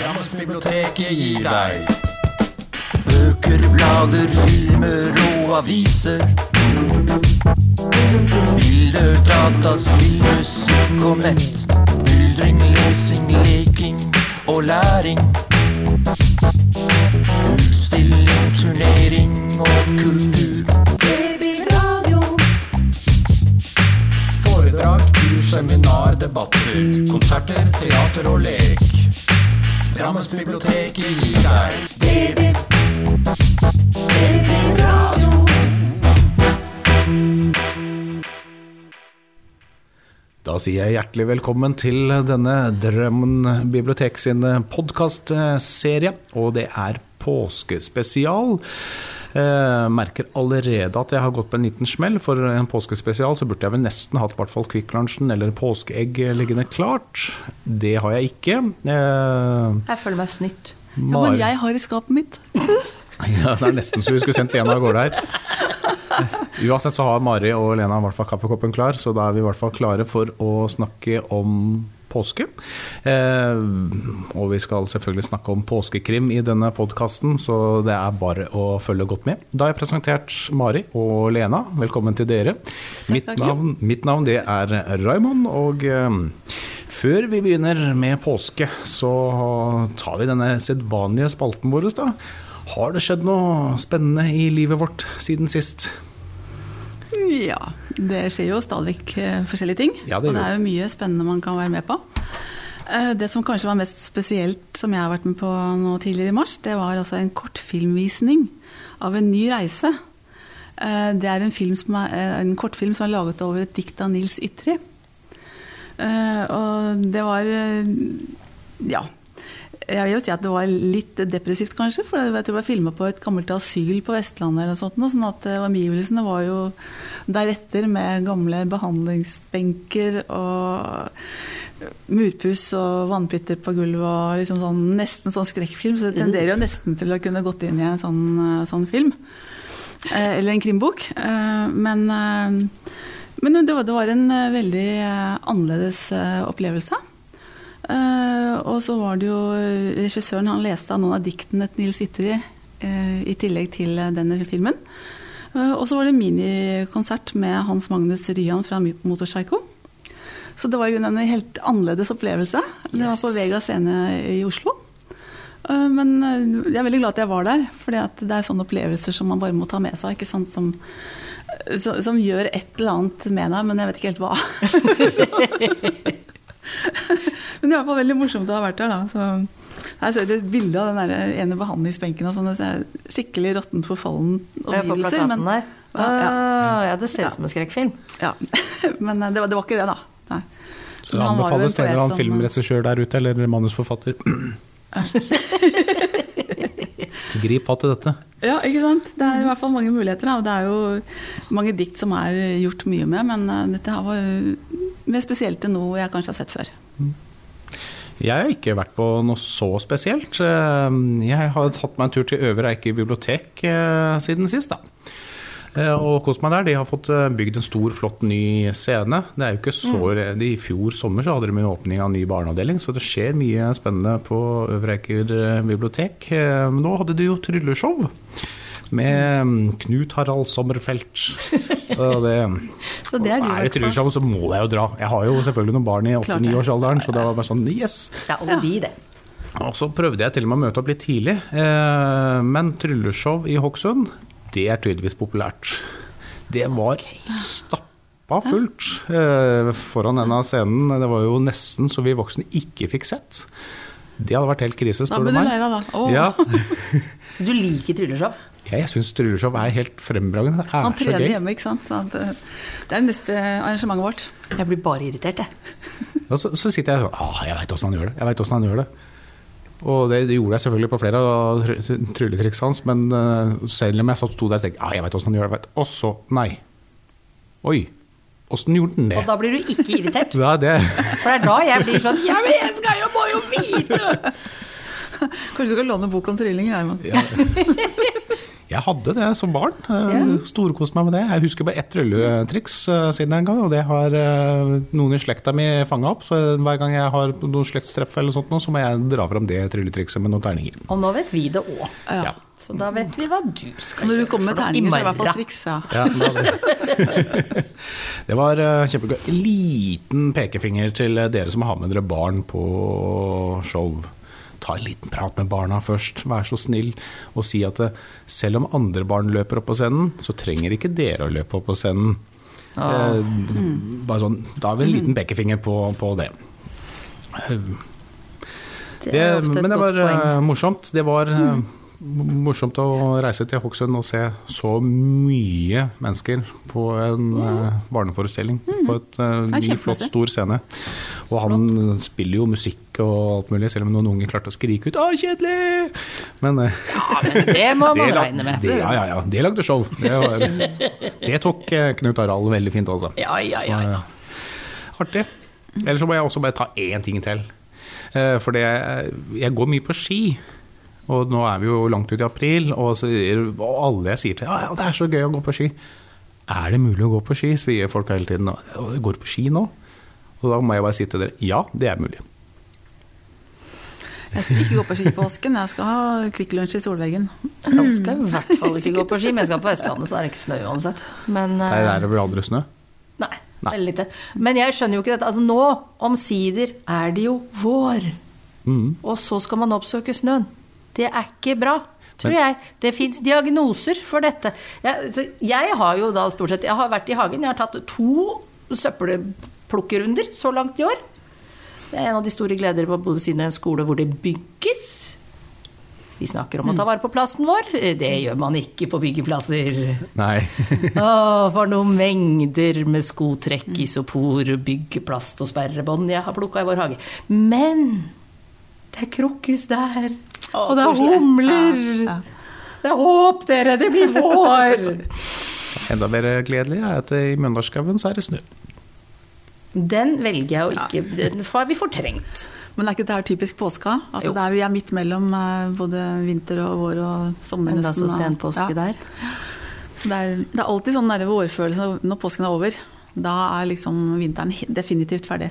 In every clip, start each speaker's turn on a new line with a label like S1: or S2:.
S1: Drammensbiblioteket gir deg. Bøker, blader, filmer og aviser. Bilder, data, spill, musikk og nett. Myldring, lesing, leking og læring. Utstilling, turnering og kultur. Foredrag, kurs, seminar, debatter Konserter, teater og lek Drammensbiblioteket gir deg
S2: Da sier jeg hjertelig velkommen til denne Drammen bibliotek sin podkastserie, og det er påskespesial. Eh, merker allerede at jeg har gått på en liten smell. For en påskespesial så burde jeg vel nesten hatt i hvert fall Kvikk Lunsjen eller påskeegg liggende klart. Det har jeg ikke. Eh,
S3: Jeg føler meg snytt.
S4: Ja, men jeg har i skapet mitt.
S2: Ja, det er nesten så vi skulle sendt en av gårde her. Uansett så har Mari og Lena i hvert fall kaffekoppen klar, så da er vi i hvert fall klare for å snakke om påske. Eh, og vi skal selvfølgelig snakke om påskekrim i denne podkasten, så det er bare å følge godt med. Da har jeg presentert Mari og Lena. Velkommen til dere. Mitt navn, mitt navn det er Raymond, og eh, før vi begynner med påske, så tar vi denne sedvanlige spalten vår. da. Har det skjedd noe spennende i livet vårt siden sist?
S4: Ja, det skjer jo stadig vekk eh, forskjellige ting.
S2: Ja, det
S4: og det er jo mye spennende man kan være med på. Eh, Det som kanskje var mest spesielt som jeg har vært med på nå tidligere i mars, det var altså en kortfilmvisning av en ny reise. Eh, Det er en, film som er, en kortfilm som er laget over et dikt av Nils Ytri. Og det var Ja. Jeg vil jo si at det var litt depressivt, kanskje. For jeg tror det var filma på et gammelt asyl på Vestlandet. eller sånt, sånn at eh, omgivelsene var jo deretter med gamle behandlingsbenker og murpuss og vannpytter på gulvet og liksom sånn, nesten sånn skrekkfilm. Så det tenderer jo nesten til å kunne gått inn i en sånn, eh, sånn film. Eh, Eller en krimbok. Eh, Men, eh, men det, var, det var en veldig annerledes opplevelse. Eh, og så var det jo eh, regissøren, han leste av noen av diktene til Nils Ytterli eh, i tillegg til denne filmen. Og så var det minikonsert med Hans Magnus Ryan fra Motorpsycho. Så det var jo en helt annerledes opplevelse. Det var på Vega scene i Oslo. Men jeg er veldig glad at jeg var der, for det er sånne opplevelser som man bare må ta med seg. ikke sant, som, som, som gjør et eller annet med deg, men jeg vet ikke helt hva. men det er i hvert fall veldig morsomt å ha vært der. da, så her ser du et bilde av den der ene behandlingsbenken. og sånn, det ser skikkelig råttent forfallen
S3: er
S4: omgivelser. Men,
S3: der.
S4: Ja, ja.
S3: Ah, ja, det ser ut som en skrekkfilm.
S4: ja. men eh, det, var, det var ikke det, da. Nei.
S2: Så det anbefales til en eller annen filmregissør der ute, eller manusforfatter. Grip fatt i dette.
S4: Ja, ikke sant. Det er i hvert fall mange muligheter. Da. og Det er jo mange dikt som er gjort mye med, men eh, dette her var mer spesielt enn noe jeg kanskje har sett før.
S2: Jeg har ikke vært på noe så spesielt. Eh, Jeg har tatt meg en tur til Øvre Eiker bibliotek eh, siden sist, da. Eh, Og kost meg der. De har fått bygd en stor, flott ny scene. Det er jo ikke så I fjor sommer så hadde de en åpning av en ny barneavdeling, så det skjer mye spennende på Øvre Eiker bibliotek. Men nå hadde de jo trylleshow. Med mm, Knut Harald Sommerfelt. Så det,
S4: Så det er
S2: er det
S4: vært
S2: så må jeg jo dra. Jeg har jo selvfølgelig noen barn i 8-9-årsalderen, så det var bare sånn yes.
S3: Ja, og vi det.
S2: Og så prøvde jeg til og med å møte opp litt tidlig, eh, men trylleshow i Hokksund, det er tydeligvis populært. Det var stappa fullt eh, foran av scenen. Det var jo nesten så vi voksne ikke fikk sett. Det hadde vært helt krise,
S4: Da
S2: spør
S4: ble
S2: du
S4: du
S2: meg.
S4: lei deg, da. Oh.
S2: Ja,
S3: Så du liker trylleshow?
S2: Jeg syns trylleshow er helt fremragende. Det
S4: Han
S2: er så
S4: trener hjemme, ikke sant. Så eh, det er det neste arrangementet vårt.
S3: Jeg blir bare irritert, jeg.
S2: Og så, så sitter jeg sånn ah, Jeg veit åssen han gjør det. Jeg vet han gjør det. Og det, det gjorde jeg selvfølgelig på flere av try- trylletriksene hans, men eh, selv om jeg satt sto der og tenkte ah, jeg veit åssen han gjør det, og så nei. Oi, åssen gjorde han det?
S3: Og da blir du ikke irritert.
S2: Ja, det
S3: For det er da jeg blir sånn Ja, men jeg skal jo, må jo vite!
S4: Kanskje du skal låne bok om trylling, Herman.
S2: ja. Jeg hadde det som barn. Yeah.
S3: Ja.
S2: Storkoste meg med det. Jeg husker bare ett trylletriks eh, siden en gang, og det har eh, noen i slekta mi fanga opp. Så hver gang jeg har noen slektstreff eller sånt, så må jeg dra fram det trylletrikset med noen terninger.
S3: Og nå vet vi det òg.
S2: Ja.
S3: Så da vet vi hva du skal
S4: Så når du kommer med terninger, så er det i hvert fall triks. Ja.
S2: Ja, det, var eh, kjempegøy. Liten pekefinger til dere som har med dere barn på show. Ta en liten prat med barna først, vær så snill, og si at eh, selv om andre barn løper opp på scenen, så trenger ikke dere å løpe opp på scenen. Eh, bare sånn, da har vi en liten pekefinger på, på det. Eh,
S3: Det
S2: det,
S3: er
S2: men det var
S3: poeng.
S2: eh, morsomt. Det var eh, morsomt å reise til Hokksund og se så mye mennesker på en eh, barneforestilling. På et
S4: uh,
S2: ny, flott, stor scene. Og han spiller jo musikk og alt mulig, selv om noen unge klarte å skrike ut 'Å, kjedelig!' Men uh,
S3: Ja, men det må man regne med.
S2: det, ja, ja, ja. Det lagde show. Det, var, det tok uh, Knut Harald veldig fint, altså.
S3: Ja, ja,
S2: Så,
S3: ja, ja.
S2: eh, Artig. Ellers så må jeg også bare ta én ting til. For det, jeg går mye på ski. Og nå er vi jo langt ut i april, og, så, og alle jeg sier til ja, ja, det er så gøy å gå på ski. Er det mulig å gå på ski, Spør folk hele tiden. Går du på ski nå? Og da må jeg bare si til dere ja, det er mulig.
S4: Jeg skal ikke gå på ski i påsken, jeg skal ha Kvikk Lunsj i solveggen.
S3: Jeg skal i hvert fall ikke gå på ski, men jeg skal på Vestlandet, så det er ikke snø uansett. Men,
S2: uh,
S3: eh,
S2: er det vel aldri snø?
S3: Nei,
S2: Nei.
S3: veldig lite. Men jeg skjønner jo ikke dette. Altså nå, omsider, er det jo vår.
S2: Mm.
S3: Og så skal man oppsøke snøen. Det er ikke bra, tror jeg. Det fins diagnoser for dette. Jeg, jeg har jo da stort sett Jeg har vært i hagen. Jeg har tatt to søppelplukkerunder så langt i år. Det er en av de store gleder på både siden av en skole hvor det bygges. Vi snakker om å ta vare på plasten vår. Det gjør man ikke på byggeplasser.
S2: Nei.
S3: Å, for noen mengder med skotrekk, isopor, byggeplast og sperrebånd jeg har plukka i vår hage. Men det er krokus der.
S4: Å,
S3: og det er humler.
S4: Ja, ja.
S3: Det er håp, dere! Det blir vår!
S2: Enda mer gledelig er at i Mjøndalsskauen så er det snø.
S3: Den velger jeg å ikke Den har vi fortrengt.
S4: Men er ikke det her typisk påska? At
S3: Jo.
S4: det er, vi er midt mellom eh, både vinter og vår og sommer.
S3: Er så sen påske
S4: ja.
S3: der.
S4: Så det er, det er alltid sånn der vårfølelse når påsken er over. Da er liksom vinteren definitivt ferdig.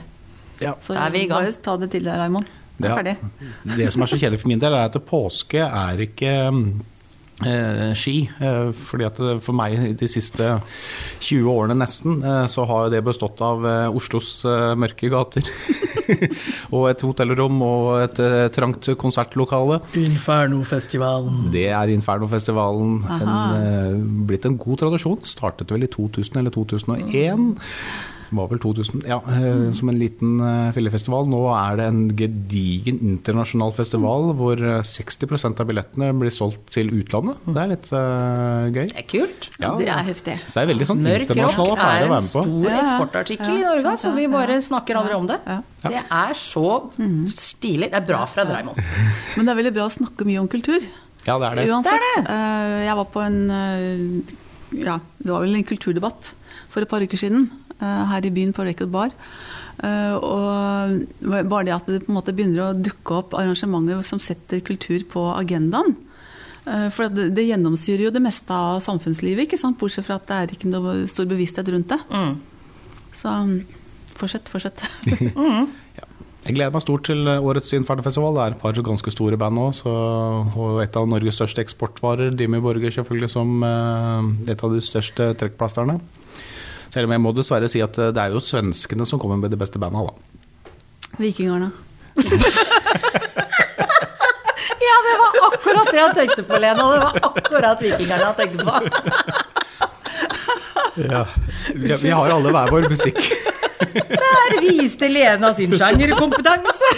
S2: Ja.
S4: Så
S3: Da er vi i gang.
S4: bare ta det til deg, Raymond. Det er ferdig.
S2: Det som er så kjedelig for min del, er at påske er ikke eh, ski. Eh, fordi at for meg de siste 20 årene nesten, eh, så har det bestått av eh, Oslos eh, mørke gater. og et hotellrom og et eh, trangt konsertlokale.
S1: Infernofestivalen.
S2: Det er Infernofestivalen. En, eh, blitt en god tradisjon. Startet vel i 2000 eller 2001. Var vel 2000, ja, mm. som en liten eh, fillefestival. Nå er det en gedigen internasjonal festival hvor eh, 60% av billettene blir solgt til utlandet. Det er litt uh, gøy.
S3: Det er kult.
S2: Ja.
S4: Det er heftig.
S2: Så det er veldig sånn
S3: Mørk
S2: internasjonal affære
S3: er
S2: å være med på.
S3: stor
S4: Ja, ja.
S3: eksportartikkel i Norge, så vi
S4: ja.
S3: bare snakker aldri om det.
S4: Ja.
S3: Det er så stilig. Det er bra fra Draimond.
S4: Men det er veldig bra å snakke mye om kultur.
S2: Ja, det er det.
S4: Uansett. eh, Jeg var på en eh, Ja, det var vel en kulturdebatt for et par uker siden eh, her i byen på Record Bar. Eh, Og bare det at det på en måte begynner å dukke opp arrangementer som setter kultur på agendaen. Eh, For det, det gjennomsyrer jo det meste av samfunnslivet, ikke sant? bortsett fra at det er ikke noe stor bevissthet rundt det.
S3: Mm.
S4: Så fortsett, fortsett.
S2: Jeg gleder meg stort til årets Infernofestival. Det er et par ganske store band òg. Og et av Norges største eksportvarer, Dimmy Borger selvfølgelig, som eh, et av de største trekkplasterne. Selv om jeg må dessverre si at eh, det er jo svenskene som kommer med de beste banda, da.
S4: Vikingarna.
S3: Ja, det var akkurat det jeg tenkte på, Lena. Det var akkurat vikingerne jeg tenkte på.
S2: Vi, vi har alle hver vår musikk.
S3: Der viste Lena sin sjangerkompetanse.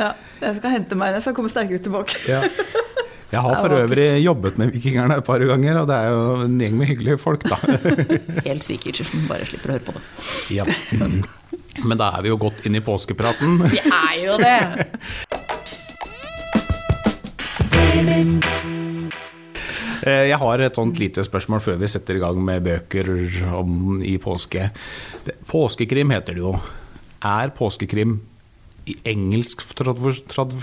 S4: Ja, jeg skal hente meg, jeg skal komme sterkere tilbake.
S2: Ja. Jeg har for øvrig jobbet med Vikingerne et par ganger, og det er jo en gjeng med hyggelige folk, da.
S3: Helt sikkert. Bare slipper å høre på det.
S2: Ja. Men da er vi jo godt inn i påskepraten.
S3: Vi er jo det.
S2: Eh, Jeg har et sånt lite spørsmål før vi setter i gang med bøker om, i påske. Påskekrim heter det jo. Er påskekrim i engelsk trad- trad-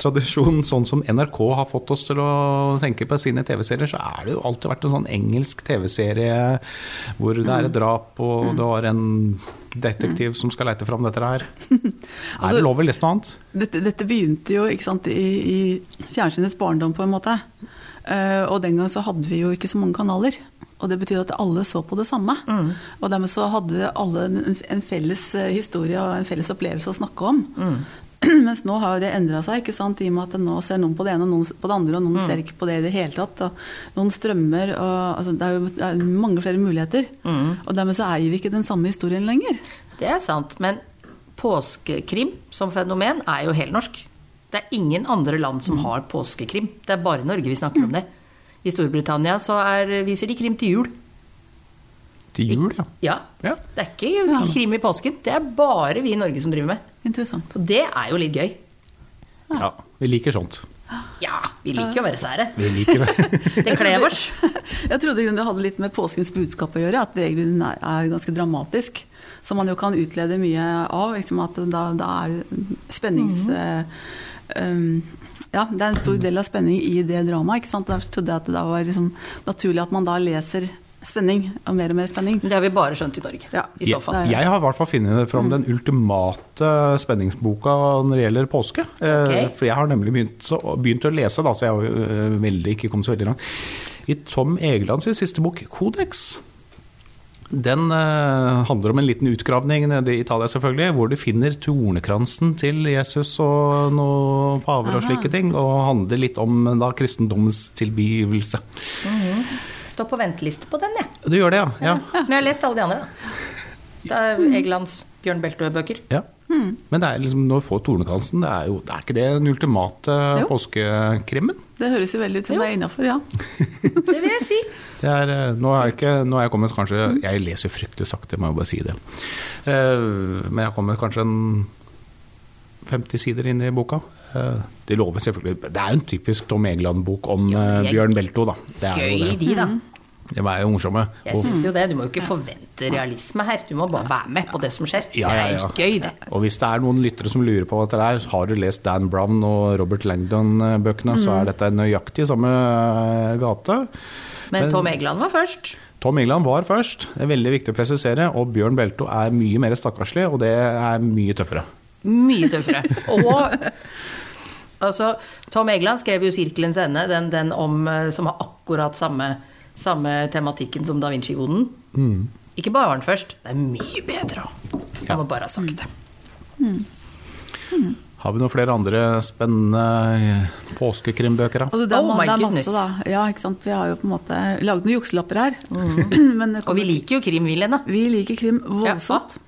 S2: tradisjon, sånn som NRK har fått oss til å tenke på sine TV-serier, så er det jo alltid vært en sånn engelsk TV-serie hvor det er et drap, og det var en detektiv som skal leite fram dette her. Er det lov å lese noe annet?
S4: Dette, dette begynte jo ikke sant, i, i fjernsynets barndom, på en måte. Uh, og den gang så hadde vi jo ikke så mange kanaler. Og det betyr at alle så på det samme. Og dermed så hadde alle en, en felles eh, historie og en felles opplevelse å snakke om. Mens nå har jo det endra seg, ikke sant? i og med at nå ser noen på det ene og noen på det andre, og noen ser ikke på det i det hele tatt. Og noen strømmer og altså, Det er jo det er mange flere muligheter. Og dermed så eier vi ikke den samme historien lenger.
S3: Det er sant, men påskekrim som fenomen er jo helnorsk. Det er ingen andre land som har påskekrim. Det er bare Norge vi snakker om det. I Storbritannia så er, viser de krim til jul.
S2: Til jul, ja.
S3: Ja.
S2: Ja.
S3: Det er ikke krim i påsken. Det er bare vi i Norge som driver med.
S4: Interessant.
S3: Og det er jo litt gøy.
S2: ja. Vi liker sånt.
S3: Ja, vi liker å være sære.
S2: Vi liker det.
S3: Det kler oss.
S4: Jeg trodde det hadde litt med påskens budskap å gjøre, at det i grunnen er ganske dramatisk. Som man jo kan utlede mye av. Liksom at da, da er spennings... eh, um, ja, det er en stor del av spenning i det dramaet. ikke sant? Derfor trodde jeg at det da var liksom naturlig at man da leser spenning, og mer og mer spenning.
S3: Det har vi bare skjønt i Norge.
S4: Ja.
S3: I så fall.
S4: Er-
S2: Jeg har i hvert fall funnet fram den ultimate spenningsboka når det gjelder påske. Okay.
S3: Ok.
S2: For jeg har nemlig begynt, så, begynt å lese, da, så jeg har eh, veldig, ikke kommet så veldig langt. I Tom Egeland sin siste bok, 'Kodeks'. Den eh, handler om en liten utgravning nede i Italia, selvfølgelig, hvor du finner tornekransen til Jesus og noen paver og slike ting, og handler litt om da kristendommens tilbivelse.
S3: Står på venteliste på den, jeg.
S2: Du gjør det, ja? Ja.
S3: Men jeg har lest alle de andre, da. Det er Egelands Bjørn Beltø-bøker.
S2: ja. Men det er liksom, når du får tornekransen, det er jo det er ikke det den ultimate
S4: Jo.
S2: påskekrimmen?
S4: Det høres jo veldig ut som
S3: Jo.
S4: det er innafor, ja.
S3: Det vil jeg si.
S2: Det er, eh, nå er jeg ikke, nå er jeg kommet kanskje Jeg leser jo fryktelig sakte, må jeg bare si det. Eh, Men jeg har kommet kanskje en 50 sider inn i boka. Eh, Det lover selvfølgelig Det er jo en typisk Tom Egeland-bok om
S3: jo,
S2: Bjørn Belto, da. Det er jo
S3: Gøy,
S2: det.
S3: de, da.
S2: De er jo morsomme.
S3: Jeg syns jo det. Du må jo ikke forvente realisme her. Du må bare være med på det som skjer.
S2: Ja, ja, ja.
S3: Det er gøy, det.
S2: og hvis det er noen lyttere som lurer på hva dette er, har du lest Dan Brown og Robert Langdon-bøkene, så er dette nøyaktig samme gate.
S3: Men
S2: Men-
S3: Tom Egeland var først.
S2: Tom Egeland var først, det er veldig viktig å presisere, og Bjørn Belto er mye mer stakkarslig, og det er mye tøffere.
S3: Mye tøffere. Og altså, Tom Egeland skrev jo 'Sirkelens ende', den, den om, eh, som har akkurat samme, samme tematikken som Da Vinci-koden. Ikke bare var den først, det er mye bedre òg. Jeg må bare ha sagt det.
S2: Har vi noen flere andre spennende eh, påskekrimbøker? da?
S4: Altså, det, er,
S3: Oh
S4: det er masse, da. Ja, ikke sant? Vi har jo på en måte laget noen jukselapper her. Men det
S3: Og vi liker jo krim, vi, Lene.
S4: vi liker krim voldsomt.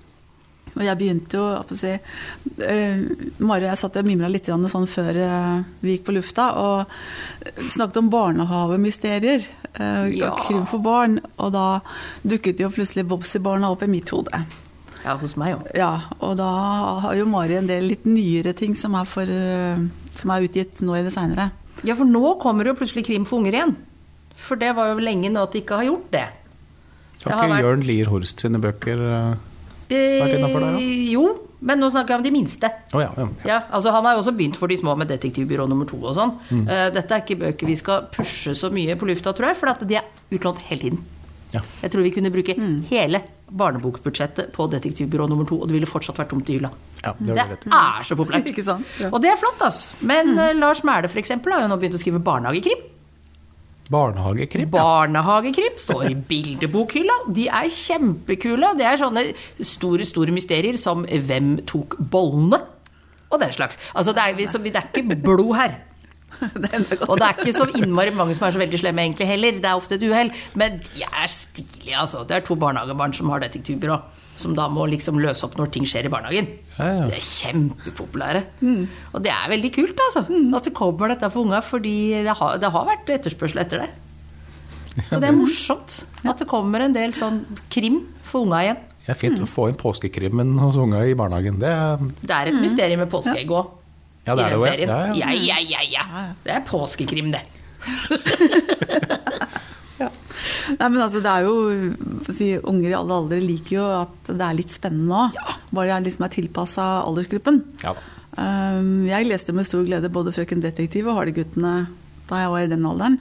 S4: Og jeg begynte jo å si uh, Mari og jeg satt og mimra litt sånn før uh, vi gikk på lufta, og snakket om barnehavemysterier. uh,
S3: Ja.
S4: og Krim for barn. Og da dukket jo plutselig Bobsy-barna opp i mitt hode.
S3: Ja, hos meg òg.
S4: Ja, og da har jo Mari en del litt nyere ting som er, for, eh, som er utgitt nå i det seinere.
S3: Ja, for nå kommer jo plutselig krim for unger igjen. For det var jo lenge nå at de ikke har gjort det. Det
S2: Har ikke
S3: vært-
S2: Jørn Lier Horst sine bøker eh,
S3: Eh,
S2: Vært innafor der,
S3: Jo, men nå snakker jeg om de minste.
S2: Å ja, ja.
S3: Ja, altså Han har jo også begynt for de små med Detektivbyrå nummer to og sånn. Eh, Dette er ikke bøker vi skal pushe så mye på lufta, tror jeg, for at de er utlånt hele tiden.
S2: Ja.
S3: Jeg tror vi kunne bruke hele barnebokbudsjettet på Detektivbyrå nummer to, og det ville fortsatt vært tomt i hylla.
S2: Ja, det
S3: Det er så populært.
S4: Ikke sant? Ja.
S3: Og det er flott, altså. Men eh, Lars Mæhle for eksempel, har jo nå begynt å skrive barnehagekrim.
S2: Barnehagekrim, ja.
S3: Barnehagekrim står i bildebokhylla. De er kjempekule. Det er sånne store, store mysterier som hvem tok bollene? Og den slags. Altså, det er, så det er ikke blod her.
S4: Det.
S3: Og det er ikke så innmari mange som er så veldig slemme egentlig heller. Det er ofte et uhell. Men de er stilige, altså. Det er to barnehagebarn som har detektivbyrå. Som da må liksom løse opp når ting skjer i barnehagen.
S2: Ja, ja.
S3: De er kjempepopulære. Og det er veldig kult, altså. At det kommer dette for unga, fordi det har, det har vært etterspørsel etter det. Så det er morsomt at det kommer en del sånn krim for unga igjen.
S2: Det er fint å få inn påskekrimmen hos unga i barnehagen. Det er,
S3: Det er et mysterium med påskeegg òg.
S2: Ja, det er
S3: I den
S2: det
S3: serien.
S2: Ja, ja.
S3: Ja, ja, ja, ja. Det er påskekrim, det.
S4: Ja. Nei, men altså, det er jo si, Unger i alle aldre liker jo at det er litt spennende nå. Bare jeg liksom er tilpassa aldersgruppen.
S2: Ja.
S4: Um, jeg leste med stor glede både 'Frøken Detektiv' og 'Hardy-guttene' da jeg var i den alderen.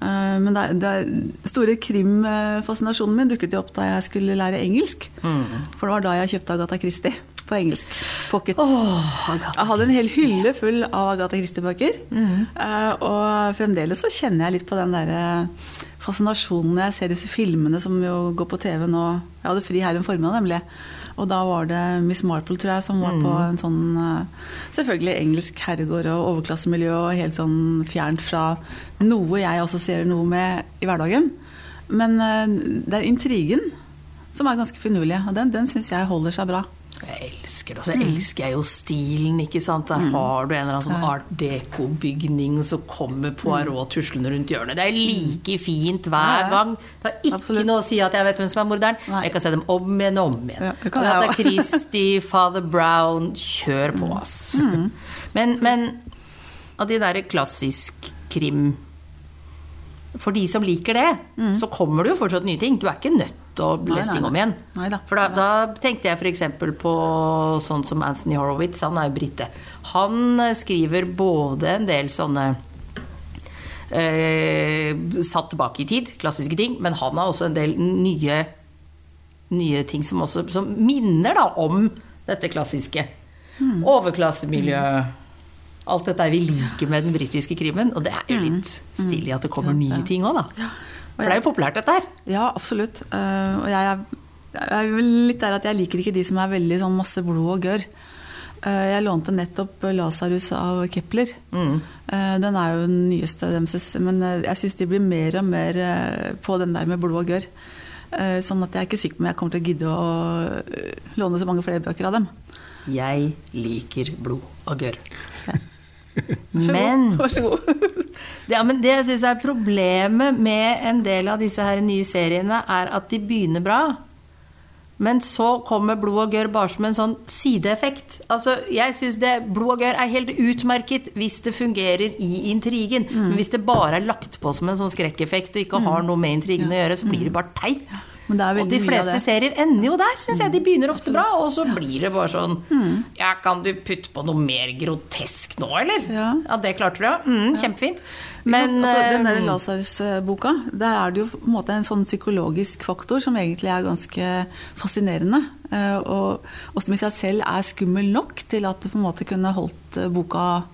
S4: Uh, men det, det store krimfascinasjonen min dukket jo opp da jeg skulle lære engelsk. For det var da jeg kjøpte Agatha Christie på engelsk. Pocket. Jeg hadde en hel hylle full av Agatha Christie-bøker. Mm. og fremdeles så kjenner jeg litt på den derre fascinasjonen når jeg ser disse filmene som jo går på TV nå. Jeg hadde fri her en formiddag, nemlig. Og da var det Miss Marple, tror jeg, som var på en sånn uh, Selvfølgelig engelsk herregård og overklassemiljø og helt sånn fjernt fra noe jeg assosierer noe med i hverdagen. Men det er intrigen som er ganske finurlig, og den, den syns jeg holder seg bra.
S3: Jeg elsker det. Og så elsker jeg jo stilen, ikke sant. Der har du en eller annen sånn art deco-bygning, så kommer Poirot tuslende rundt hjørnet. Det er like fint hver gang. Det har ikke
S4: Absolutt.
S3: noe å si at jeg vet hvem som er morderen.
S4: Nei.
S3: Jeg kan se dem om igjen og om igjen.
S4: Ja, det kan
S3: Agatha
S4: jeg.
S3: Christie, Father Brown, kjør på, ass.
S4: Mm.
S3: Men, men av de derre klassisk krim For de som liker det, så kommer det jo fortsatt nye ting. Du er ikke nødt til å
S4: Mm.
S3: Lese ting om igjen.
S4: Neida.
S3: For da, da tenkte jeg f.eks. på sånn som Anthony Horowitz, han er jo brite. Han eh, skriver både en del sånne eh, satt tilbake i tid, klassiske ting, men han har også en del nye, nye ting som også som minner da om dette klassiske. Overklassemiljø. Alt dette vi liker med den britiske krimen. Og det er jo litt stilig at det kommer nye ting òg, da. For det er jo populært, dette her.
S4: Ja, absolutt. Eh, og jeg er, jeg er litt der at jeg liker ikke de som er veldig sånn masse blod og gørr. Eh, jeg lånte nettopp 'Lasarus' av Kepler. Mm. den er jo den nyeste deres, men eh, jeg syns de blir mer og mer eh, på den der med blod og gørr. Eh, sånn at jeg er ikke sikker på om jeg kommer til å gidde å eh, låne så mange flere bøker av dem.
S3: Jeg liker blod og gørr. Men. Ja, men det jeg syns er problemet med en del av disse her nye seriene, er at de begynner bra. Men så kommer blod og gørr bare som en sånn sideeffekt. Altså, jeg syns blod og gørr er helt utmerket hvis det fungerer i intrigen. Men hvis det bare er lagt på som en sånn skrekkeffekt og ikke har noe med intrigen å gjøre, så blir det bare teit. Og de fleste serier ender jo der, syns jeg. De begynner ofte bra, og så blir det bare sånn Ja, kan du putte på noe mer grotesk nå, eller?
S4: Ja.
S3: Ja, det klarte du, ja. Mm, kjempefint. Men
S4: altså, den der
S3: eh,
S4: Lasarus-boka, der er det jo på en måte en sånn psykologisk faktor som egentlig er ganske fascinerende. eh, Og, og som i seg selv er skummel nok til at du på en måte kunne holdt eh, boka eh,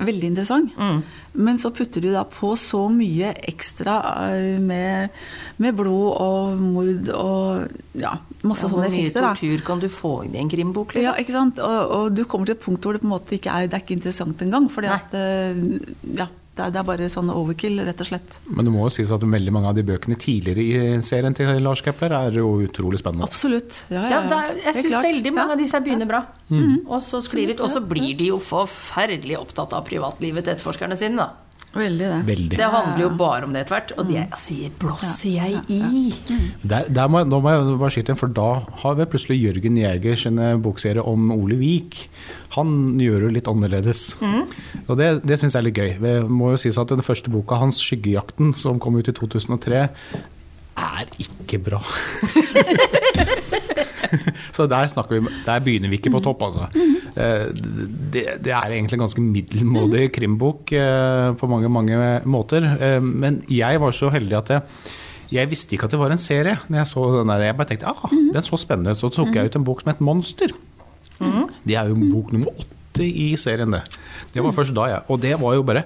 S4: veldig interessant.
S3: Mm.
S4: Men så putter du da på så mye ekstra eh, med, med blod og mord og ja, masse
S3: ja,
S4: sånne
S3: Hvor mye
S4: effekter. da.
S3: tortur kan du få inn i en krimbok? Liksom?
S4: Ja, ikke sant? Og, og du kommer til et punkt hvor det på en måte ikke er, det er ikke interessant engang. Fordi
S3: Nei.
S4: at eh, ja, det er, det er bare sånn overkill, rett og slett.
S2: Men det må jo sies at veldig mange av de bøkene tidligere i serien til Lars Kepler er jo utrolig spennende.
S4: Absolutt. Ja,
S3: Ja, det er, jeg syns veldig mange
S4: Ja.
S3: av disse begynner bra. Og så sklir ut. Og så blir de jo forferdelig opptatt av privatlivet til etterforskerne sine, da.
S4: Veldig det.
S2: Veldig.
S3: Det handler jo bare om det etter hvert. Og det altså, blåser jeg i.
S2: Der, der må, jeg- nå må jeg bare skyte inn, for da har vi plutselig Jørgen Jæger sin bokserie om Ole Vik. Han gjør det litt annerledes. Og det, det syns jeg er litt gøy. Det må jo sies at den første boka hans, 'Skyggejakten', som kom ut i 2003, er ikke bra. Så der, vi, der begynner vi ikke på topp, altså. Eh, Det, det er egentlig en ganske middelmådig krimbok eh, på mange, mange måter. Eh, Men jeg var så heldig at jeg jeg visste ikke at det var en serie. Når jeg så den der, jeg bare tenkte ah, den så spennende ut. Så tok jeg ut en bok som het Monster. Det er jo bok nummer åtte i serien, det. Det var først da, jeg. Og det var jo bare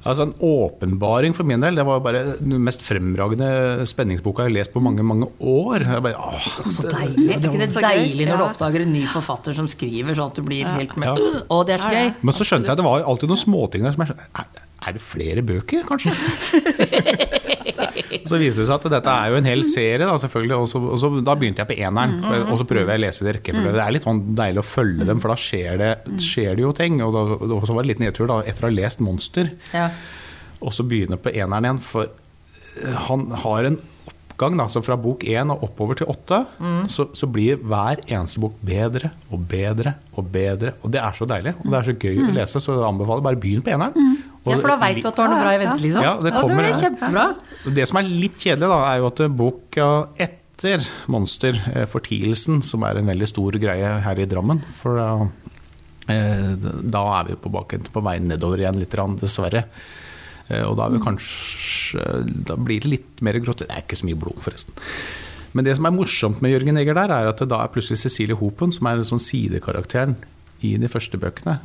S2: Altså En åpenbaring for min del. Det var bare den mest fremragende spenningsboka jeg har lest på mange mange år. Jeg bare, åh,
S3: Så deilig. Er ikke det
S4: så
S3: deilig når du oppdager en ny forfatter som skriver sånn at du blir helt med
S2: Ja.
S3: Å, det er så gøy.
S2: Men så skjønte jeg at det var alltid noen småting der som jeg skjønte er, er det flere bøker, kanskje? så viser det seg at dette er jo en hel serie, da, selvfølgelig. Og så, og så, da begynte jeg på eneren. for- Og så prøver jeg å lese det rekkefølge. Det er litt sånn deilig å følge dem, for da skjer det, skjer det jo ting. Og, da, og så var det litt nedtur da, etter å ha lest 'Monster',
S3: Ja.
S2: og så begynne på eneren igjen. For eh, han har en oppgang, da, så fra bok én og oppover til åtte, så, så blir hver eneste bok bedre og bedre og bedre. Og det er så deilig, og det er så gøy å lese, så jeg anbefaler bare begynn på eneren.
S3: Ja, for da veit du at du har noe bra i vente, liksom.
S2: Ja, det kommer-
S3: det er kjempebra.
S2: Det som er litt kjedelig, da, er jo at boka etter Monster, eh, Fortielsen, som er en veldig stor greie her i Drammen For da, eh, da er vi på, baken, på vei nedover igjen litt, dessverre. Eh, Og da er vi kanskje Da blir det litt mer grått. Det er ikke så mye blod, forresten. Men det som er morsomt med Jørgen Eger der, er at da er plutselig Cecilie Hopen, som er sånn sidekarakteren i de første bøkene,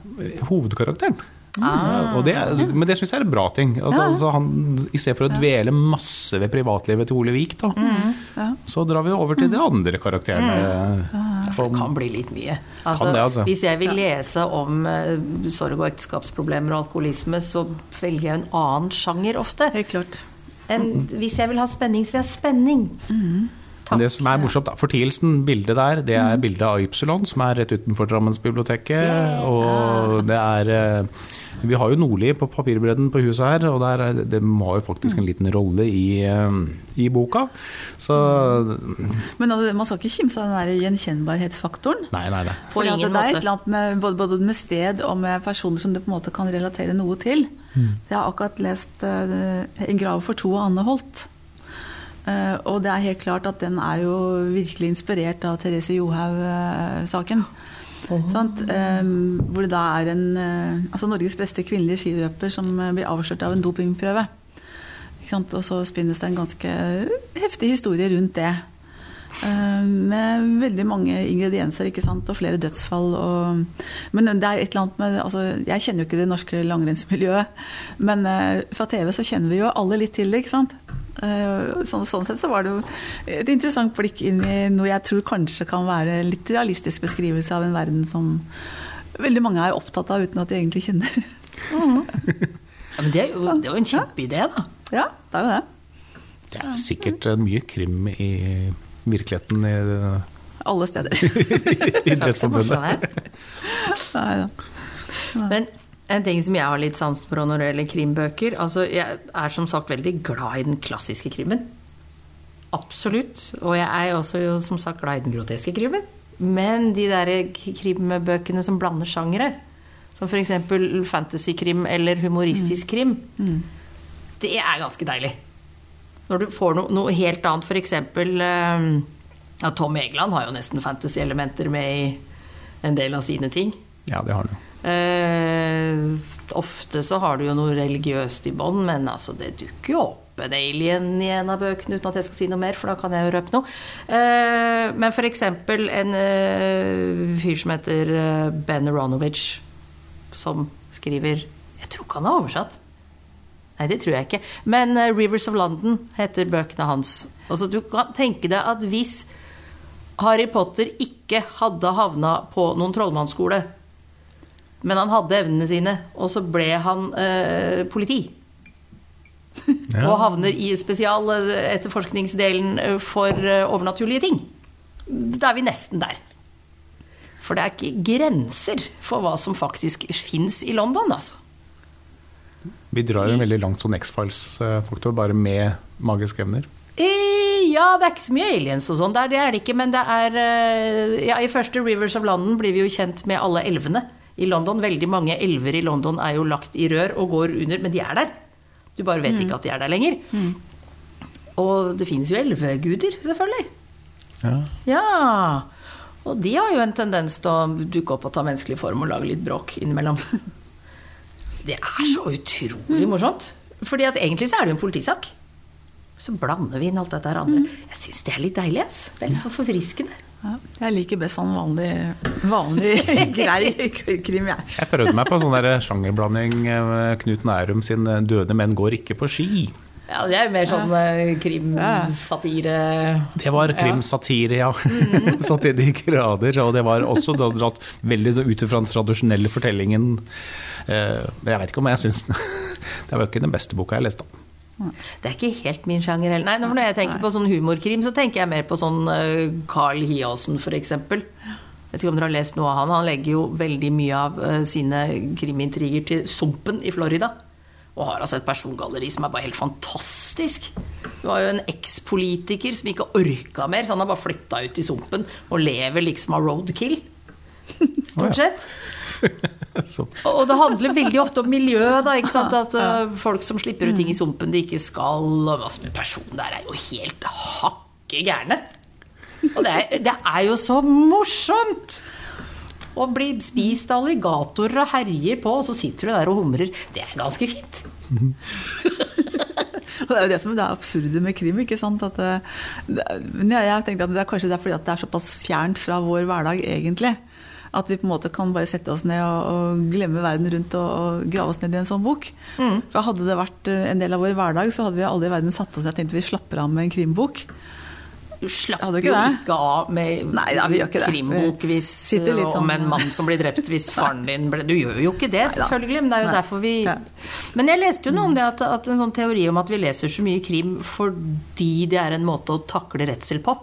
S2: hovedkarakteren. Ja, og det, er- men det syns jeg er en bra ting. Altså, altså han, I stedet for å dvele masse ved privatlivet til Ole Vik, da, så drar vi over til de andre karakterene.
S3: For det kan bli litt mye. Altså,
S2: Kan det, altså.
S3: Hvis jeg vil lese om uh, sorg og ekteskapsproblemer og alkoholisme, så velger jeg en annen sjanger ofte.
S4: Helt klart.
S3: En, hvis jeg vil ha spenning, så vil jeg ha spenning.
S2: Men det som er morsomt, da, Fortielsen, bildet der, det er bildet av Ypsilon, som er rett utenfor Drammensbiblioteket. Og det er eh, Vi har jo Nordli på papirbredden på huset her, og der, er- det har jo faktisk en liten rolle i, eh, i boka. Så
S4: Men altså, man skal ikke kimse av den der gjenkjennbarhetsfaktoren.
S2: Nei, nei, nei.
S3: På ingen
S4: det er et eller annet med, både, både med sted og med personer som du på en måte kan relatere noe til. Jeg har akkurat lest uh, 'En grav for to' av Anne Holt. Uh, og det er helt klart at den er jo virkelig inspirert av Therese Johaug-saken. Sant? Eh, hvor det da er en eh, altså Norges beste kvinnelige skiløper som eh, blir avslørt av en dopingprøve. Og så spinnes det en ganske heftig historie rundt det. Eh, Med veldig mange ingredienser og flere dødsfall. Og, men det er et eller annet med altså, Jeg kjenner jo ikke det norske langrennsmiljøet, men uh, fra TV så kjenner vi jo alle litt til det. ikke sant? Eh, Sånn, sånn sett så var det jo et interessant blikk inn i noe jeg tror kanskje kan være litt realistisk beskrivelse av en verden som veldig mange er opptatt av uten at de egentlig kjenner.
S3: Ja, men det er jo, det er jo en kjempeidé, da.
S4: Ja, det er jo det.
S2: Det er sikkert eh, mye krim i virkeligheten i
S4: Alle steder.
S2: Idrettsforbundet.
S3: Morsom.
S4: Nei, da.
S3: Men en ting som jeg har litt sans for når det gjelder krimbøker altså Jeg er som sagt veldig glad i den klassiske krimmen. Absolutt. Og jeg er også jo som sagt glad i den groteske krimmen. Men de der krimbøkene som blander sjangere, som f.eks. fantasykrim eller humoristisk krim, det er ganske deilig. Når du får noe, noe helt annet, f.eks. Ja, Tom Egeland har jo nesten fantasy-elementer med i en del av sine ting.
S2: Ja, det har han jo.
S3: Eh, ofte så har du jo noe religiøst i bånn, men altså, det dukker jo opp en alien i en av bøkene, uten at jeg skal si noe mer, for da kan jeg jo røpe noe. Eh, men eksempel en eh, fyr som heter Ben Aronovich, som skriver Jeg tror ikke han har oversatt. Nei, det tror jeg ikke. Men 'Rivers of London' heter bøkene hans. Altså, du kan tenke deg at hvis Harry Potter ikke hadde havna på noen trollmannsskole, men han hadde evnene sine, og så ble han eh, politi.
S2: Ja.
S3: Og havner i spesialetterforskningsdelen eh, for eh, overnaturlige ting. Da er vi nesten der. For det er ikke grenser for hva som faktisk fins i London, altså.
S2: Vi drar jo veldig langt sånn X-Files-faktor, bare med magiske evner.
S3: Eh, ja, det er ikke så mye aliens og sånn der, det er det ikke. Men det er eh, Ja, i første Rivers of London blir vi jo kjent med alle elvene i London. Veldig mange elver i London er jo lagt i rør og går under, men de er der. Du bare vet ikke at de er der lenger. Og det finnes jo elveguder, selvfølgelig.
S2: Ja.
S3: Ja. Og de har jo en tendens til å dukke opp og ta menneskelig form og lage litt bråk innimellom. Det er så utrolig morsomt. Fordi at egentlig så er det jo en politisak. Så blander vi inn alt dette her andre. Jeg syns det er litt deilig. ass. Det er litt så forfriskende.
S4: Ja, jeg liker best sånn vanlig, vanlig grei krim, jeg.
S2: Jeg prøvde meg på sånn der sjangerblanding. eh, Knut Nærum sin eh, 'Døde menn går ikke på ski'.
S3: Ja, det er mer sånn ja. krimsatire.
S2: Det var krimsatire, ja. Så til de grader. Og det var også dratt veldig ut fra den tradisjonelle fortellingen. Eh, Men jeg vet ikke om jeg syns Det var ikke den beste boka jeg leste.
S3: Det er ikke helt min sjanger heller. Nei, når jeg tenker på sånn humorkrim, så tenker jeg mer på sånn eh, Carl Hiassen, f.eks. Jeg vet ikke om dere har lest noe av han. Han legger jo veldig mye av eh, sine krimintriger til Sumpen i Florida. Og har altså et persongalleri som er bare helt fantastisk. Det var jo en ekspolitiker som ikke orka mer, så han har bare flytta ut i Sumpen og lever liksom av roadkill. Stort sett. Og det handler veldig ofte om miljø, da. ikke sant? At uh, Folk som slipper ut ting i sumpen de ikke skal, og er personen der, er jo helt hakke gærne. Og det er, det er jo så morsomt! Å bli spist av alligatorer og herjer på, og så sitter du der og humrer. Det er ganske fint.
S4: Og det er jo det som er det absurde med krim. ikke sant? At det, det, men jeg, tenkte at det er kanskje det er fordi at det er såpass fjernt fra vår hverdag, egentlig. At vi på en måte kan bare sette oss ned og, og glemme verden rundt og, og grave oss ned i en sånn bok. For Hadde det vært eh, en del av vår hverdag, så hadde vi aldri i verden satt oss ned og tenkt vi slapper av med en krimbok.
S3: Du slapper jo
S4: ikke det?
S3: av med
S4: Nei, da, vi gjør ikke
S3: krimbok hvis,
S4: Sitter litt
S3: om en mann som blir drept hvis faren din ble Du gjør jo ikke det, selvfølgelig, men det er jo
S4: Nei.
S3: derfor vi
S4: Ja.
S3: Men jeg leste jo noe om det, at, at en sånn teori om at vi leser så mye krim fordi det er en måte å takle redsel på.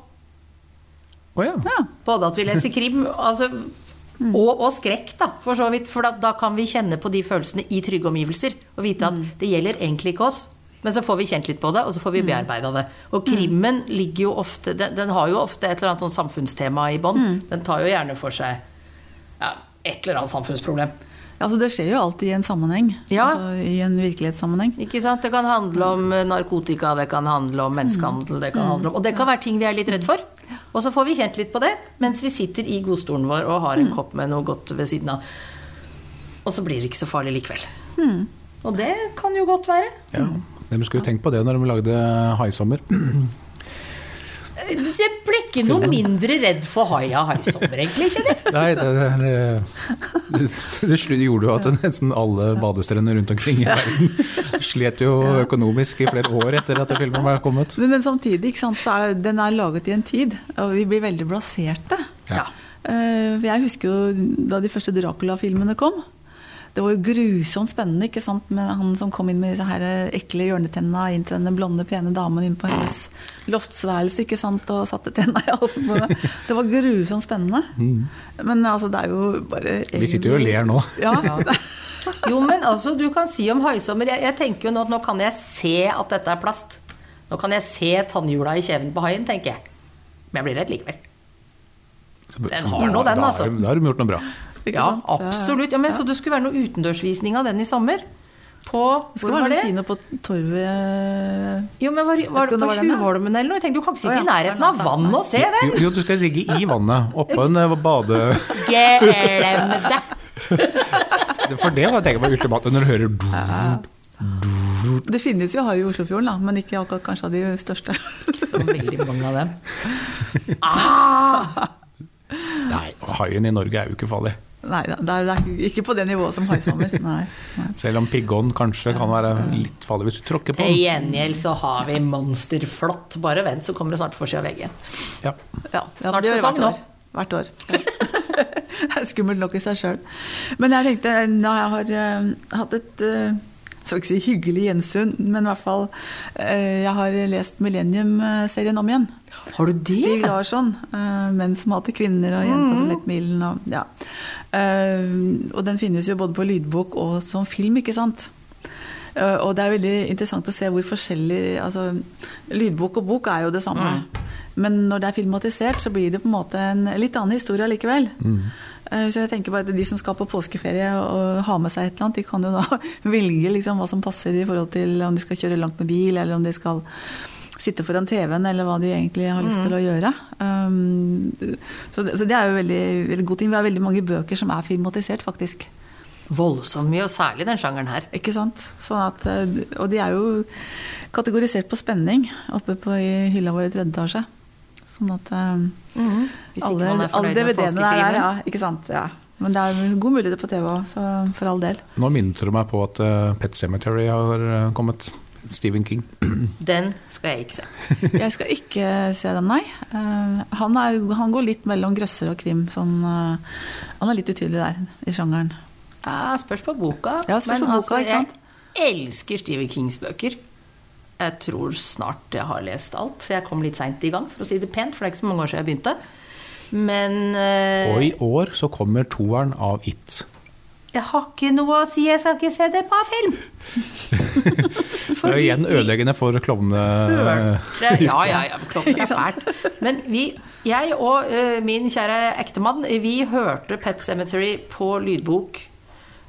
S2: å ja.
S4: Ja.
S3: Både at vi leser krim altså, og, og skrekk, da, for så vidt. For da, da kan vi kjenne på de følelsene i trygge omgivelser. Og vite at det gjelder egentlig ikke oss. Men så får vi kjent litt på det, og så får vi bearbeida det. Og krimmen ligger jo ofte den, den har jo ofte et eller annet sånn samfunnstema i bånn. Den tar jo gjerne for seg ja, et eller annet samfunnsproblem.
S4: Altså, det skjer jo alltid i en sammenheng.
S3: Ja.
S4: Altså, I en virkelighetssammenheng.
S3: Ikke sant? Det kan handle om eh, narkotika, det kan handle om menneskehandel, det kan handle om Og det kan være ting vi er litt redd for. Og så får vi kjent litt på det mens vi sitter i godstolen vår og har en kopp med noe godt ved siden av. Og så blir det ikke så farlig likevel. Og det kan jo godt være.
S2: ja. De skulle jo tenkt på det når de lagde Haisommer.
S3: Jeg ble ikke noe mindre redd for haia haisommer, egentlig. Kjenner.
S2: Nei, det, det, det, det gjorde jo at nesten alle badestrender rundt omkring i verden slet jo økonomisk i flere år etter at filmen var kommet.
S4: Men, men samtidig, ikke sant, så er den er laget i en tid, og vi blir veldig blaserte.
S2: Ja.
S4: Eh, jeg husker jo da de første Dracula-filmene kom. Det var jo grusomt spennende ikke sant? med han som kom inn med disse her ekle hjørnetenna inn til denne blonde, pene damen inn på hennes loftsværelse ikke sant? og satte tenna i halsen på henne. Det var grusomt spennende. Men altså, det er jo bare
S2: egentlig... Vi sitter jo og ler nå.
S4: Ja.
S3: Jo, men altså, du kan si om haisommer jeg, jeg tenker jo nå at nå kan jeg se at dette er plast. Nå kan jeg se tannhjula i kjeven på haien, tenker jeg. Men jeg blir redd likevel. Den har nå, den, altså.
S2: Da har de gjort noe bra.
S4: Ikke
S3: Ja,
S4: sant?
S3: absolutt. Ja, men Så det skulle være noe utendørsvisning av den i sommer? På
S4: Det skal
S3: Hvor var det?
S4: kino på Torvet
S3: Jo, men Var, var det på. Tjuvholmen eller noe? Jeg tenkte Du kan ikke sitte i nærheten av vann og se den!
S2: Jo, jo, du skal ligge i vannet, oppå en eh, bade...
S3: Glem det!
S2: For det var jeg tenker på ultimat, når du hører du,
S4: Det finnes jo hai i Oslofjorden, da, men ikke akkurat kanskje av de største.
S3: Så veldig mange av dem. Ah!
S2: Nei, haien i Norge er jo ikke farlig.
S4: Nei, det er, det er ikke på det nivået som haisommer. Nei. nei.
S2: Selv om piggon kanskje kan være litt farlig hvis du tråkker på den.
S3: Til gjengjeld så har vi monsterflått. Bare vent, så kommer det snart forsida av veggen.
S2: Ja.
S4: Ja,
S3: Snart
S4: ja,
S3: sesong
S4: hvert
S3: nå.
S4: år. Hvert år. det er skummelt nok i seg sjøl. Men jeg tenkte, når jeg har eh, hatt et eh, skal ikke si hyggelig gjensyn, men i hvert fall eh, Jeg har lest Millennium-serien om igjen.
S3: Har du det? Stig?
S4: Larsson. eh, 'Menn som hater kvinner' og 'Jenta som litt milden'. Og, ja. Eh, og den finnes jo både på lydbok og som film, ikke sant? Eh, og det er veldig interessant å se hvor forskjellig altså, Lydbok og bok er jo det samme. Men når det er filmatisert, så blir det på en måte en litt annen historie likevel. Eh, Så jeg tenker bare at De som skal på påskeferie og ha med seg et eller annet, de kan jo da velge liksom hva som passer i forhold til om de skal kjøre langt med bil, eller om de skal sitte foran TV-en, eller hva de egentlig har lyst til å gjøre. Um, så, det, så det er jo veldig, veldig god ting. Vi har veldig mange bøker som er filmatisert, faktisk.
S3: Voldsomt mye, og særlig den sjangeren her.
S4: Ikke sant? Sånn at, eh, og de er jo kategorisert på spenning oppe på i hylla vår i tredje etasje. Sånn at
S3: um, mm
S4: alle,
S3: er
S4: alle DVD-ene der,
S3: påskekrimen.
S4: ja. Ikke sant? Ja. Men det er god mulighet på TV òg, så for all del.
S2: Nå minnet du meg på at eh, Pet Cemetery har kommet. Stephen King.
S3: Den skal jeg ikke se.
S4: Jeg skal ikke se den, nei. Eh, han, er, han går litt mellom grøsser og krim. Sånn, eh, han er litt utydelig der i sjangeren.
S3: Ja, spørs på boka.
S4: Ja, spørs
S3: men
S4: på boka,
S3: altså,
S4: ikke sant?
S3: jeg elsker Stephen Kings bøker. Jeg tror snart jeg har lest alt, for jeg kom litt seint i gang, for å si det pent. For det er ikke så mange år siden jeg begynte. Men uh,
S2: Og i år så kommer toeren av It.
S3: jeg har ikke noe å si. Jeg skal ikke se det på film.
S2: Er jo igjen ødeleggende for klovne...
S3: Ja, ja, ja. Klokken er fælt. Men vi, jeg og uh, min kjære ektemann, vi hørte Pet Cemetery på lydbok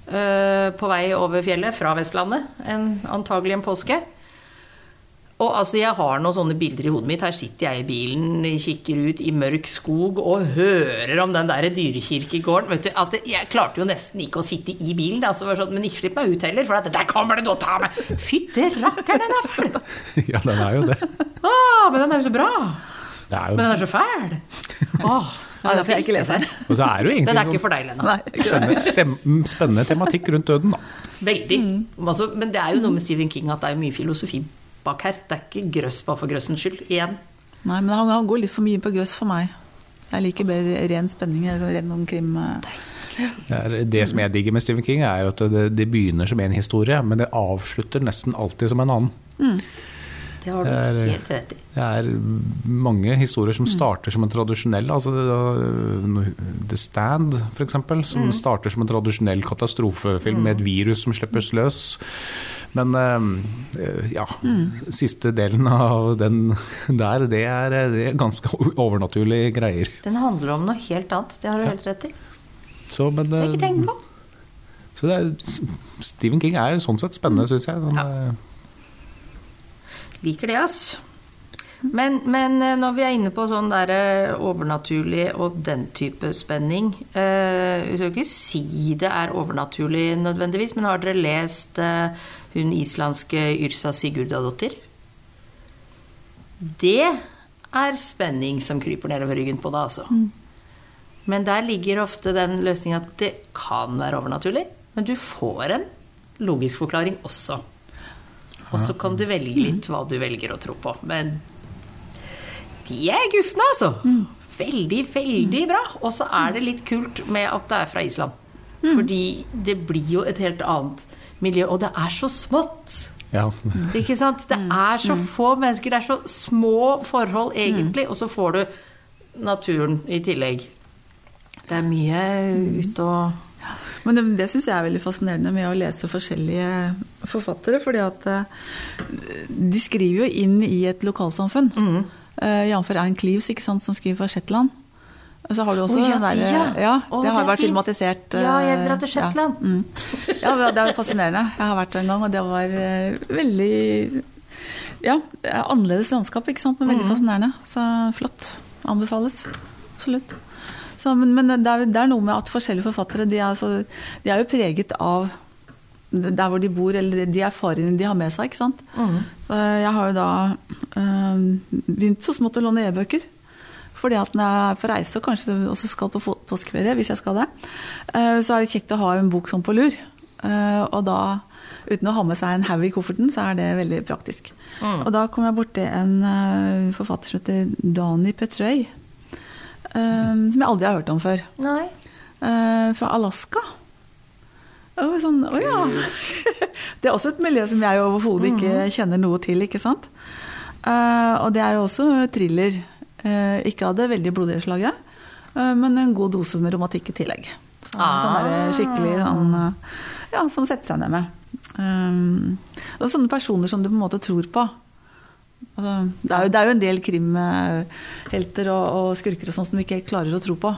S3: uh, på vei over fjellet fra Vestlandet, en, antagelig en påske. Og altså, jeg har noen sånne bilder i hodet mitt. Her sitter jeg i bilen, kikker ut i mørk skog og hører om den der dyrekirkegården. Vet du, altså, jeg klarte jo nesten ikke å sitte i bilen, da, så det var sånn, men ikke slipp meg ut heller, for at, der kommer det noe å ta meg! Fytte rakkeren, den er fæl!
S2: Ja, den er jo det.
S3: Ah, men den er jo så bra!
S2: Det er
S3: Men den er så fæl! Ah.
S4: Nei, den skal jeg ikke lese her.
S2: Og så er det jo
S3: Den er ikke for deg, Lena.
S4: Det.
S2: sånn spennende, spennende tematikk rundt døden, da.
S3: Veldig. Altså, men det er jo noe med Stephen King at det er mye filosofi bak her. Det er ikke grøss bare for grøssens skyld. Igjen.
S4: Nei, men han, han går litt for mye på grøss for meg. Jeg liker bedre ren spenning, eller sånn ren noen krim. eh.
S2: Det, er, det som jeg digger med Stephen King, er at det, det begynner som en historie, men det avslutter nesten alltid som en annen.
S3: Det har du
S2: Det er-
S3: helt rett i.
S2: Det er mange historier som starter som en tradisjonell altså det, The Stand, f.eks., som starter som en tradisjonell katastrofefilm med et virus som slippes løs. Men eh, ja, siste delen av den der, det er, det er ganske overnaturlige greier.
S3: Den handler om noe helt annet. Det har du helt rett i.
S2: Så, men,
S3: Det har jeg ikke tenkt på.
S2: Så det er, Stephen King er sånn sett spennende, syns jeg. Den,
S3: Ja.
S2: eh,
S3: Liker det, ass. Men, men eh, når vi er inne på sånn der eh, overnaturlig og den type spenning eh, Vi skal ikke si det er overnaturlig nødvendigvis, men har dere lest eh, hun islandske Yrsa Sigurdadottir? Det er spenning som kryper nedover ryggen på deg, altså. Men der ligger ofte den løsninga at det kan være overnaturlig, men du får en logisk forklaring også. Og så kan du velge litt hva du velger å tro på. Men de er gufne, altså. Veldig, veldig bra. Og så er det litt kult med at det er fra Island. Fordi det blir jo et helt annet miljø. Og det er så smått.
S2: ja.
S3: Ikke sant? Det er så få mennesker, det er så små forhold egentlig, og så får du naturen i tillegg. Det er mye ute og
S4: Men det, det syns jeg er veldig fascinerende med å lese forskjellige forfattere. fordi at eh, de skriver jo inn i et lokalsamfunn. Mm. Jf. Ein Cleaves, ikke sant, som skriver fra Shetland. Så har du også
S3: oh, ja,
S4: den
S3: de,
S4: derre-
S3: ja.
S4: ja, det har
S3: det
S4: vært
S3: fint.
S4: filmatisert.
S3: Ja, jeg vil
S4: eh,
S3: til Shetland.
S4: Ja, mm. ja, det er fascinerende. Jeg har vært der en gang, og det var eh, veldig Ja, er annerledes landskap, ikke sant, men
S3: Mm.
S4: veldig fascinerende. Så flott. Anbefales. Absolutt. Så, men men det, er, det er noe med at forskjellige forfattere de er, så, de er jo preget av der hvor de bor, eller de erfaringene de har med seg. ikke sant?
S3: Mm.
S4: Så jeg har jo da øh, begynt så smått å låne e-bøker. Fordi at når jeg er på reise og kanskje også skal på påskeferie, hvis jeg skal det, øh, så er det kjekt å ha en bok sånn på lur. Øh, og da, uten å ha med seg en haug i kofferten, så er det veldig praktisk. Og da kom jeg borti en øh, forfatter som heter Dani Petrøy. øh, som jeg aldri har hørt om før.
S3: Nei.
S4: Eh, fra Alaska. Og sånn, å ja. Det er også et miljø som jeg overhodet ikke kjenner noe til, ikke sant. Uh, og det er jo også thriller. Eh, ikke av det veldig blodige slaget, eh, men en god dose med romantikk i tillegg. Så, Sånn der skikkelig sånn eh, Ja, sånn sette seg ned med. Um, og sånne personer som du på en måte tror på. Altså, det, er jo, det er jo en del krimhelter og, og skurker og sånn som du ikke klarer å tro på.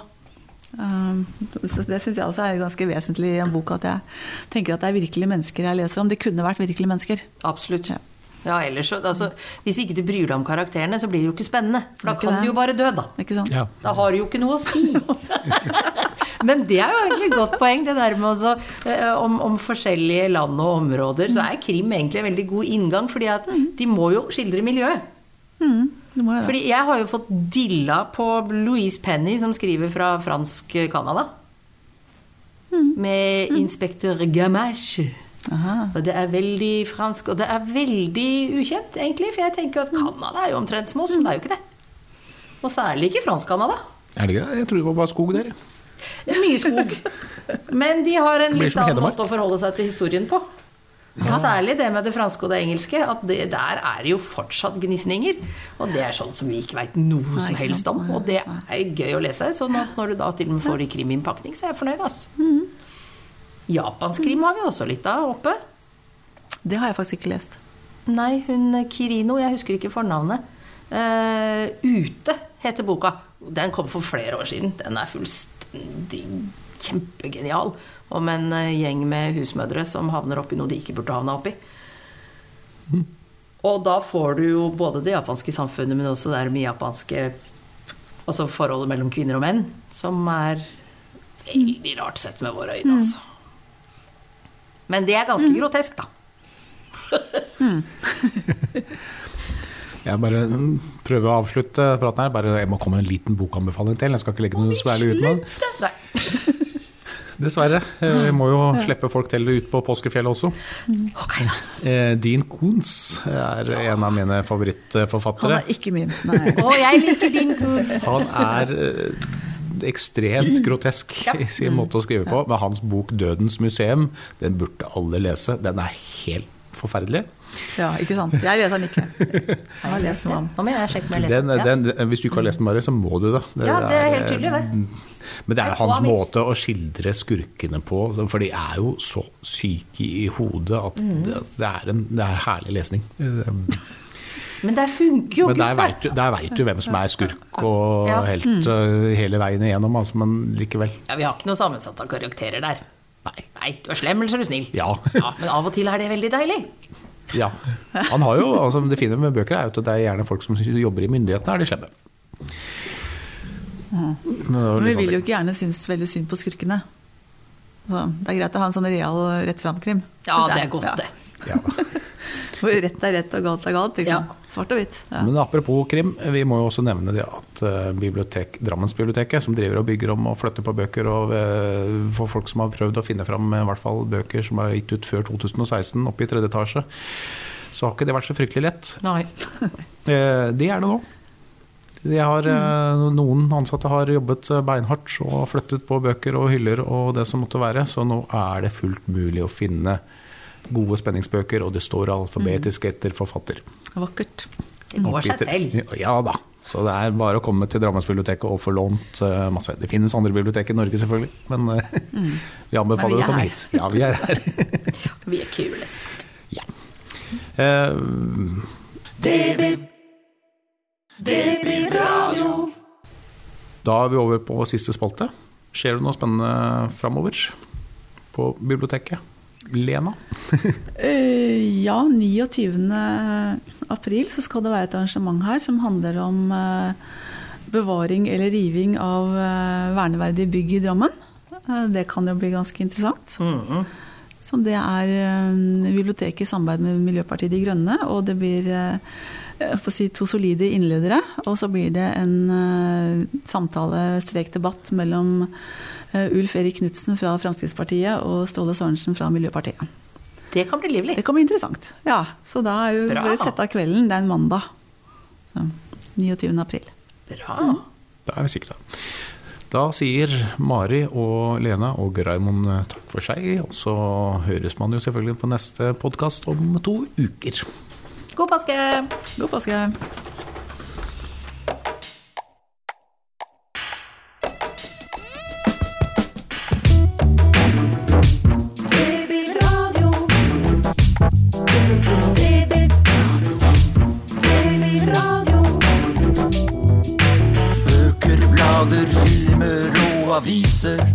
S4: Det syns jeg også er ganske vesentlig i en bok, at jeg tenker at det er virkelige mennesker jeg leser om. Det kunne vært virkelige mennesker.
S3: Absolutt.
S4: Ja.
S3: Ja, ellers så altså, Hvis ikke du bryr deg om karakterene, så blir det jo ikke spennende. For da kan
S4: det.
S3: du jo bare dø, da.
S4: Ikke sant?
S2: Ja.
S3: Da har du jo ikke noe å si. Men det er jo egentlig et godt poeng, det der med også, eh, om, om forskjellige land og områder. Så er krim egentlig en veldig god inngang, fordi at de må jo skildre miljøet.
S4: Mm, jeg.
S3: Fordi jeg har jo fått dilla på Louise Penny, som skriver fra fransk Canada. Med inspektør Gamache.
S4: Aha.
S3: Og det er veldig fransk, og det er veldig ukjent, egentlig. For jeg tenker jo at Canada er jo omtrent små, men det er jo ikke det. Og særlig ikke fransk-Canada.
S2: Er det ikke det? Jeg trodde det var bare skog der.
S3: Er mye skog. Men de har en litt annen måte å forholde seg til historien på. Og særlig det med det franske og det engelske. At det, der er det jo fortsatt gnisninger. Og det er sånn som vi ikke veit noe
S4: Nei,
S3: som helst om. Og det er gøy å lese. Så at når du da til og med får i kriminnpakning, så er jeg fornøyd, altså.
S4: Mhm.
S3: Japansk krim har vi også litt av oppe.
S4: Det har jeg faktisk ikke lest.
S3: Nei, hun Kirino, jeg husker ikke fornavnet. Uh, Ute heter boka. Den kom for flere år siden. Den er fullstendig kjempegenial. Om en eh, gjeng med husmødre som havner oppi noe de ikke burde havna oppi. Og da får du jo både det japanske samfunnet, men også det med japanske Altså forholdet mellom kvinner og menn, som er veldig rart sett med våre øyne, altså. Men det er ganske grotesk, da.
S2: Jeg bare mm, prøver å avslutte praten her. Bare, jeg må komme med en liten bokanbefaling til. Jeg skal ikke legge noe særlig ut med den. Dessverre. Vi må jo slippe folk til ut på påskefjellet også.
S3: Ok, da.
S2: Eh, Dean Koons er en av mine favorittforfattere.
S4: Han er ikke min. Nei.
S3: Å, jeg liker din Koons.
S2: Han er eh, ekstremt grotesk
S3: Ja.
S2: i sin måte å skrive på. Men hans bok 'Dødens museum', den burde alle lese. Den er helt forferdelig.
S4: Ja, ikke sant. Jeg leser den ikke. Jeg har lest den.
S3: Nå må jeg sjekke om jeg leser
S2: Den,
S3: den.
S2: Den, hvis du ikke har lest den, Mari, så må du det.
S3: Ja, det er helt tydelig, det.
S2: Men det er hans måte å skildre skurkene på, for de er jo så syke i hodet at
S3: Mm.
S2: det, det, er en, det er herlig lesning.
S3: Men det funker jo
S2: Men der veit du, der vet du hvem som er skurk og
S3: Ja.
S2: helt mm. hele veien igjennom, altså, men likevel.
S3: Ja, vi har ikke noe sammensatt av karakterer der.
S2: Nei.
S3: Nei, du er slem eller så er du snill.
S2: Ja.
S3: Ja, men av og til er det veldig deilig.
S2: ja. Han har jo, altså, det fine med bøker er jo at det er gjerne folk som jobber i myndighetene, er de slemme. Jo
S4: Men vi vil jo ikke gjerne synes veldig synd på skurkene. Så det er greit å ha en sånn real rett fram-krim.
S3: Ja, det er godt, det.
S2: Ja, da.
S4: Hvor rett er rett og galt er galt. Liksom.
S3: Ja.
S4: Svart og hvitt. Ja.
S2: Men apropos krim, vi må jo også nevne det at eh, bibliotek, Drammensbiblioteket, som driver og bygger om og flytter på bøker, og eh, for folk som har prøvd å finne fram eh, i hvert fall bøker som er gitt ut før 2016, oppe i tredje etasje, så har ikke det vært så fryktelig lett.
S3: Nei.
S2: Eh, Det er det nå. De har, eh, Noen ansatte har jobbet beinhardt og flyttet på bøker og hyller og det som måtte være, så nå er det fullt mulig å finne gode spenningsbøker, og det står alfabetisk etter forfatter.
S4: Vakkert.
S3: Det går seg selv.
S2: Ja da. Så det er bare å komme til Drammensbiblioteket og få lånt uh, masse. Det finnes andre bibliotek i Norge, selvfølgelig, men eh, vi anbefaler
S4: vi
S2: å komme hit. Ja, vi er her.
S3: Vi er kulest.
S2: ja. Eh, da er vi over på siste spalte. Skjer det noe spennende framover på biblioteket? Lena?
S4: Eh, ja, 29. april så skal det være et arrangement her som handler om eh, bevaring eller riving av eh, verneverdige bygg i Drammen. Det kan jo bli ganske interessant.
S3: Mhm.
S4: Så det er biblioteket i samarbeid med Miljøpartiet De Grønne, og det blir jeg får si to solide innledere. Og så blir det en uh, samtale-debatt mellom Ulf Erik Knutsen fra Fremskrittspartiet og Ståle Sørensen fra Miljøpartiet.
S3: Det kan bli livlig.
S4: Det kan bli interessant. Ja, så da er jo bare å sette av kvelden. Det er en mandag. Så, 29. april.
S3: Bra.
S2: Da er vi sikre. Da sier Mari og Lena og Raymond takk for seg, og så høres man jo selvfølgelig på neste podkast om to uker.
S3: God påske!
S4: God påske!
S1: Og